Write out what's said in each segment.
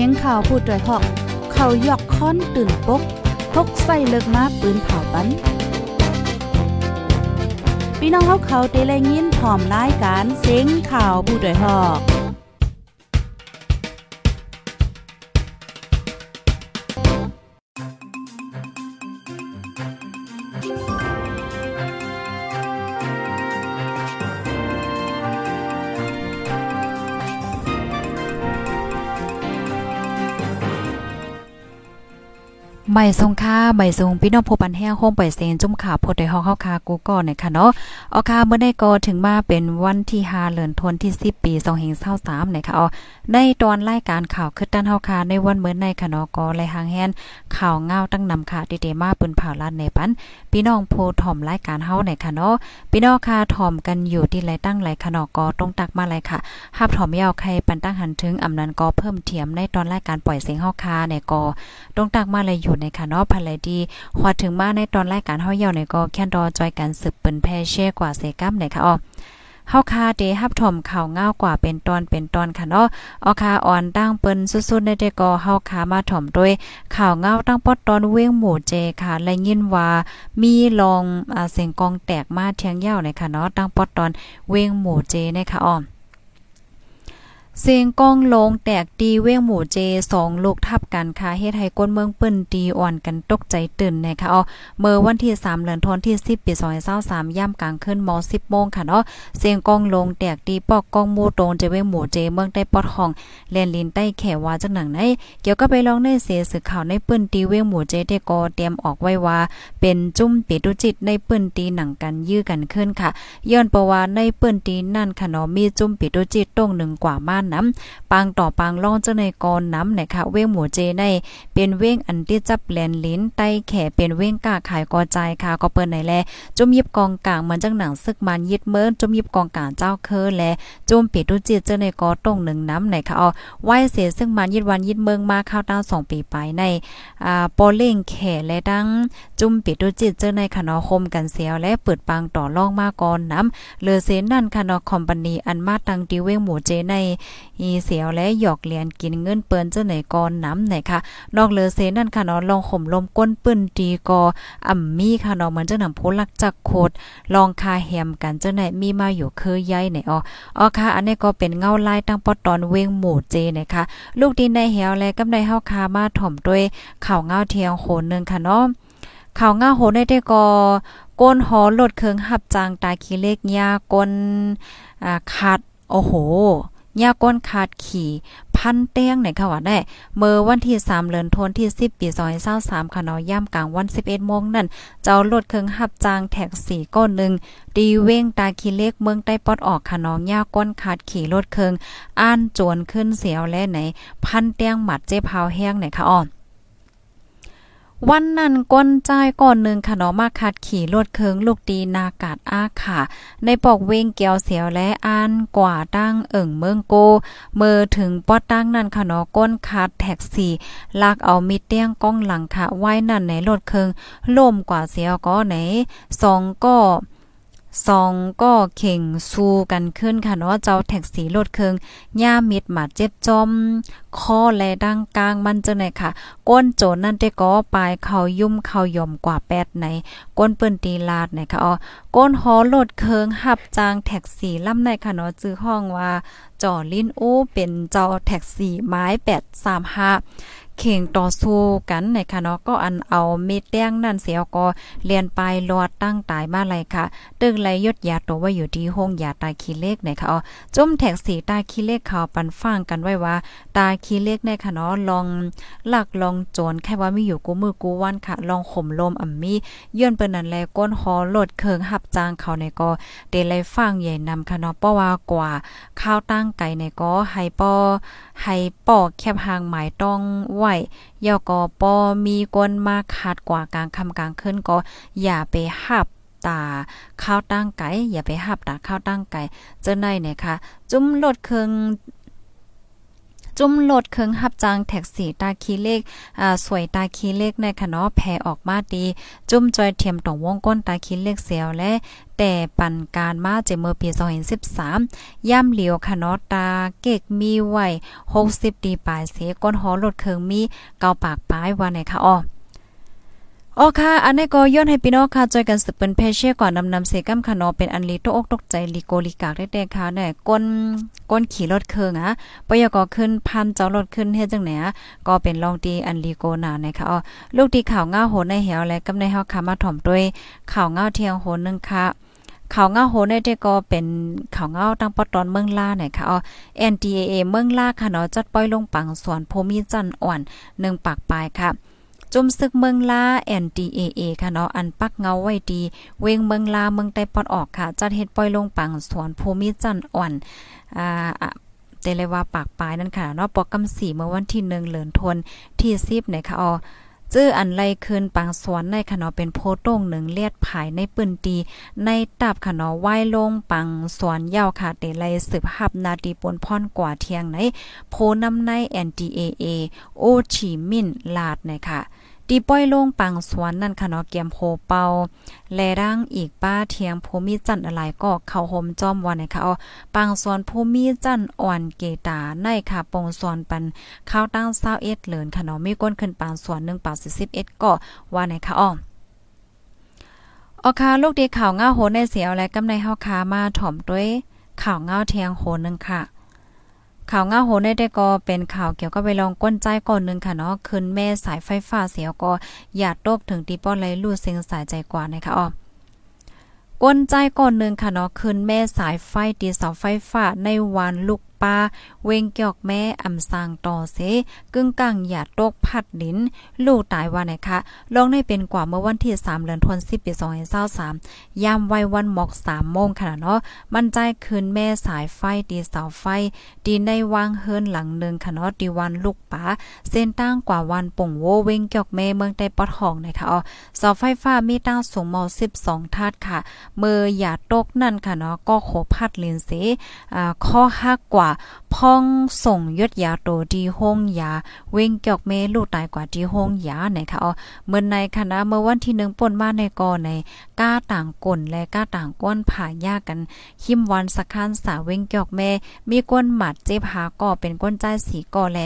สียงข่าวพูดด้วยหอก เขายอกค้อนตื่นปกพกใส่เลิกมาปืนเผาปันพี่น้องเขาเขาเตะแลยินพร้อมรายการเสียงข่าวผู้ด้วยหอก ใหม่ทรงค่าใหม่ทรงพี่น้องผู้ปันแห้งโฮมปล่อยเซนจุ่มข่าวพดได้ฮอกเฮาคากูก่อนเนี่ยค่ะเนาะเอาค่ะเมื่อได้ก็ถึงมาเป็นวันที่5เดือนธันวาคมที่10ปี2523เนี่ยค่ะเอาในตอนรายการข่าวคือด้านเฮาคาในวันเมื่อในค่ะเนาะก็ไลหางแฮนข่าวเงาตั้งนำค่ะดีๆมาเปิ้นผ่าลานในปันพี่น้องผู้ถ่อมรายการเฮาเนี่ยค่ะเนาะพี่น้องค่ะถ่อมกันอยู่ที่ไรตั้งไรค่ะเนาะก็ตรงตักมาเลยค่ะฮับถ่อมยาวใครปันตั้งหันถึงอำนันก็เพิ่มเทียมในตอนรายการปล่อยเสียงเฮาคาเนี่ยก็ตรงตักมาเลยอยู่ในค่ะเนาะภายดีฮอดถึงมาในตอนรายการเฮาเหี่ยวเนี่ยก็แค่นรอจอยกันสืบเปิ้นแพ่เช่กว่าเซกัมเนี่ยค่ะอ๋อเฮาคาเดฮับถมข่าวง่าวกว่าเป็นตอนเป็นตอนค่ะเนาะออคาอ่อนตั้งเปิ้นสุดๆในเดก็เฮาคามาถมด้วยข่าวง่าวตั้งปอดตอนเว้งหมู่เจค่ะ และยินว่ามีลองอ่าเสียงกองแตกมาเทียงยาวในค่ะเนาะตั้งปอดตอนเว้งหมู่เจในค่ะอ้อ เสียงก้องลงแตกตีเว้งหมู่เจสองลูกทับกันค่ะเฮ็ดให้ก้นเมืองเปิ้นตีอ่อนกันตกใจตื่นนะคะอ๋อเมื่อวันที่3เดือนธันวาคมที่ 10ปี2023ย่ำกลางคืนม 10 โมงค่ะเนาะเสียงก้องลงแตกตีปอกก้องหมู่ตรงจะเว้งหมู่เจเมืองใต้ปอดห้องแลนลินใต้แขว่าจังหนังไหนเกี่ยวกับไปลองในเสียสื่อข่าวในปื้นตีเว้งหมู่เจได้ก็เตรียมออกไว้ว่า เป็นจุ้มปิดุจิตในปื้นตีหนังกันยื้อกันขึ้นค่ะย้อนประว่าในปื้นตีนั่นค่ะเนาะมีจุ้มปิดุจิตตรงหนึ่งกว่าม่านน้ำปังต่อปังล่องเจ้าในกอนน้ำนะคะเว้งหมูเจในเป็นเว้งอันที่จับแลนลิ้นใต้แขเป็นเว้งกาขายกอใจค่ะก็เปิ้นไหนแลจุ่มยิบกองกลางเหมือนจังหนังซึกมันยิดเมินจุ่มยิบกองกลางเจ้าเคอและจุ่มปิดุจิตเจ้าในกอตรงหนึ่งน้ำไหนค่ะเอาไว้เสียซึ่งมันยิดวันยิดเมืองมาข้าวตา2ปีไปในอ่าปอเล่งแขและดังจุ่มปิดุจิตเจ้าในคณะคมกันเสียวและเปิดปังต่อล่องมาก่อนน้ำเลอเซนนั่นคณะคอมพานีอันมาตังติเวงหมู่เจในอีเสียวและหยอกเลียนกินเงินเปิ้นเจ้าไหนก่อนน้ำไหนค่ะ นอกเลอเซนนั่นค่ะเนาะลองข่มลมก้นปื้นดีกออ่ำมีค่ะเนาะเหมือนเจ้าหนำโพลักจักโคดลองคาแฮมกันเจ้าไหนมีมาอยู่คือใหญ่ไหนอ๋ออ๋อค่ะอันนี้ก็เป็นเงาลายตั้งปอตอนเวงหมู่เจนะคะลูกดินในเหวและกำไดเฮาคามาถ่อมด้วยข่าวเงาเทียงโหนนึงค่ะเนาะ ข่าวเงาโหได้ได้ก็ก้นหอลดเคิงหับจางตาขี้เล็กยาก้นอ่าขาดโอ้โหยาก้นขาดขี่พันเตี้ยงในค่ะว่าได้เมื่อวันที่ 3เดือนธันวาคมที่ 10 ปี2023ค่ะเนาะย่ำกลางวัน 11โมงนั่น เจ้ารถเครื่องหับจางแท็กซี่ก้อนนึงดีเว้งตาขี้เล็กเมืองใต้ปอดออกค่ะเนาะยาก้นขาดขี่รถเครื่องอ่านโจรขึ้นเสียวและไหน พันเตี้ยงหมัดเจ็บเฮาแห้งไหนค่ะอ่อน วันนั้นก้นใจก่อนหนึ่งค่ะเนาะมาคัดขี่รถเคิงลูกดีนากาดอาค่ะ ในปอกเวงเกียวเสียวและอ่านกว่าตั้งเอิ่งเมืองโก เมื่อถึงปอดตั้งนั่นค่ะเนาะก้นคัดแท็กซี่ลากเอามีดเตี้ยงก้องหลังค่ะไว้นั่นในรถเคิงล่มกว่าเสียวก็ไหนสองก็ สองก็เข่งสู้กันขึ้นค่ะเนาะเจ้าแท็กซี่รถเคืองย่ามิดหมาเจ็บจอมคอแลดังกลางมันจังไหนค่ะ ก้นโจนนั่นได้ก็ปลายเขายุ่มเขาย่อมกว่าแปดไหนก้นเปิ้นตีลาดไหนค่ะอ๋อก้นหอรถเคืองหับจางแท็กซี่ลำในค่ะเนาะจื้อห้องว่าจ่อลิ้นโอ้เป็นเจ้าแท็กซี่ไม้835 เข่งต่อสู้กันในค่ะเนาะก็อันเอาเม็ดแดงนั่นเสียก็เลียนไปลอดตั้งตายมาเลยค่ะ ตึงไหลยดยาตัวว่าอยู่ที่ห้องยาตายคีเล็กในค่ะอ๋อจุ่มแท็กสีตาขี้เล็กเขาปันฟังกันไว้ว่า ตาขี้เล็กในค่ะเนาะลองหลักลองโจรแค่ว่ามีอยู่กูมือกูวันค่ะ ลองข่มลมอ่ำมีย้อนเปิ้นนั่นแลก้นหอโลดเคิงหับจางเขาในก็เดลัยฟังใหญ่นำค่ะเนาะเพราะว่ากว่าข้าวตั้งไก่ในก็ให้ป้อให้ป้อแคบหางหมายต้องไหวยอก็ปอมีกวนมาขาดกว่ากลางคำกลางขึ้นก็อย่าไปหับตาข้าวตั้งไก่อย่าไปหับตาข้าวตั้งไก่เจ้าในเนี่ยค่ะ จุ้มลดเครื่อง จุ่มโหลดเครื่องหับจางแท็กซี่ตาคีเลขอ่าสวยตาคีเลขในคะเนาะแพออกมาดี จุ่มจอยเทียมตรงวงก้นตาคีเลขเสียวและแต่ปันการมาเจเมื่อปี2013ย่ำเหลียวคะเนะตาเกกมีไว้60ดีปลายเสก้นหอรถเครื่องมีเกาปากปลายวันไหนคะอ้อ อ๋อค่ะ อันนี้ก็ย้อนให้พี่น้องค่ะจอยกันสืบเป็นเพเช่ก่อนนำนำเสกัมค่ะเนาะเป็นอันลีตกอกตกใจลีโกลีกากได้ๆค่ะเนี่ยก้นก้นขี่รถเครื่องอะปยก็ขึ้นพันเจ้ารถขึ้นเฮ็ดจังไหนอะก็เป็นลองดีอันลีโกนานะคะอ๋อลูกที่ข่าวง้าโหนในเหี่ยวและกำในเฮาค่ะมาถ่อมด้วยข่าวง้าเทียงโหนนึงค่ะข่าวเงาโหในเดก็เป็นข่าวเงาตั้งปอตอนเมืองล่าเนี่ยค่ะอ๋อ NDAA เมืองล่าค่ะเนาะจัดปล่อยลงปังสวนโพมีจันอ่อน1ปากปลายค่ะ จุมซึกเมืองลา NDAA ค่ะเนาะอันปักเงาไว้ดี เวงเมืองลาเมืองใต้ปอดออกค่ะ จัดเฮ็ดปล่อยลงปังสวนภูมิจันทร์อ่อนอ่าเตเลว่าปากปลายนั่นค่ะเนาะปอกกำสีเมื่อวันที่1เหลือนทนที่10นะคะอ๋อ จื้ออันไลคืนปังสวนในขนอเป็นโพต้งหนึ่งเลียดภายในปืนตีในตับขนอไหว้ลงปังสวนยาวค่ะเตไลสืบหับนาดีปนพ่อนกว่าเทียงในโพน้ำใน NDAA โอชิมินลาดนะคะ ตีป้อยลงปังสวนนั่นค่ะเนาะเกียมโพเปาแลร่างอีกป้าเทียงภูมิจันอะไรก็เข้าห่มจอมวันนะคะเอาปังสวนภูมิจันอ่อนเกตาในค่ะปงสวนปันข้าวตั้ง21เอสเหลินค่ะเนาะมีก้นขึ้นปังสวน1ปา41ก็ว่าไหนคะอ้อออคาลูกดีข่าวง่าโหในเสียวและกำในเฮาคามาถ่อมด้วยข่าวง่าเทียงโหนึงค่ะ ข่าวง่าโหในได้ก็เป็นข่าวเกี่ยวกับไปลองก้นใจก่อนนึงค่ะเนาะขึ้นแม่สายไฟฟ้าเสียวก็อย่าตกถึงตีป้อนไรลู่เซ็งสายใจกว่านะคะอ๋อก้นใจก่อนนึงค่ะเนาะคืนแม่สายไฟตีเสาไฟฟ้าในวันลูกป้า เวงเกียกแม่อำสางต่อเสกึ่งกลางหยาตกพัดดิน ลูกตายว่าไหนคะลองได้เป็นกว่าเมื่อวันที่ 3เดือนธันวาคมปี2023ยามไว้วันหมอก3โมงค่ะเนาะมันใจคืนแม่สายไฟดีเสาไฟดีในวางเฮิรนหลังหนึ่งค่ะเนาะดีวันลูกป้าเส้นตั้งกว่าวันป่งโวเวงเกียกแม่เมืองใต้ปอดห้องนะคะอ๋อเสาไฟฟ้ามีตั้งสูงเมา12ธาตุค่ะเมื่อหยาตกนั่นค่ะเนาะก็โคพัดลินเสอ่าข้อหักกว่าพ่องส่งยดยาโตดีห้องยา เว้งเกี่ยวเมลูกตายกว่าดีห้องยาหนคะอ๋อเมื่อในคณะเมื่อวันที่หนึ่งป่นมาในกอในก้าต่างกลและก้าต่างก้นผ่ายากกันขิมวันสักคันสาเว้งเกี่ยวแม่มีก้นหมัดเจ็บหาก่อเป็นก้นใจสีก่อแล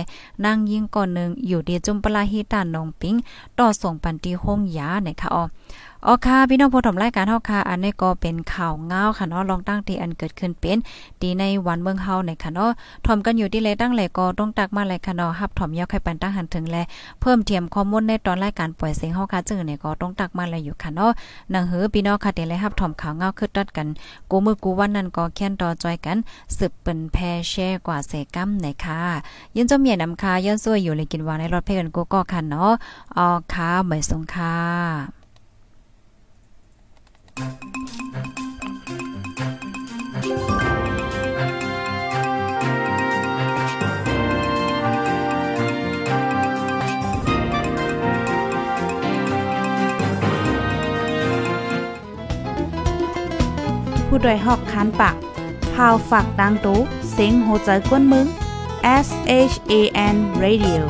นั่งยิงก่อนหนึ่งอยู่ดีจุมปลาฮิตานนองปิงต่อส่งปันตีห้องยาหนคะอ๋อ อ๋อค่ะพี่น้องผู้ชมรายการเฮาค่ะอันนี้ก็เป็นข่าวเงาค่ะเนาะลองตั้งที่อันเกิดขึ้นเป็นดีในวันเมืองเฮาในค่ะเนาะถอมกันอยู่ที่เลยตั้งเลยก็ต้องตักมาเลยค่ะเนาะฮับถอมยอกให้ปันตั้งหันถึงแลเพิ่มเทียมข้อมูลในตอนรายการปล่อยเสียงเฮาค่ะจึงเนี่ยก็ต้องตักมาเลยอยู่ค่ะเนาะนังเหือพี่น้องค่ะเดี๋ยวเลยฮับถอมข่าวเงาคือตัดกันกูมือกูวันนั้นก็แค้นต่อจอยกันสืบเปิ้นแพแช่กว่าเสกัมในค่ะยินจมเมียนำค่ะย้อนซวยอยู่เลยกินวานในรถเพ่กันกูก็ค่ะเนาะอ๋อค่ะเหมยสงค่ะ ผู้ดยหอกคันปากพาวฝากดังตู้เซ็งโหใจกวนมึง S H A N Radio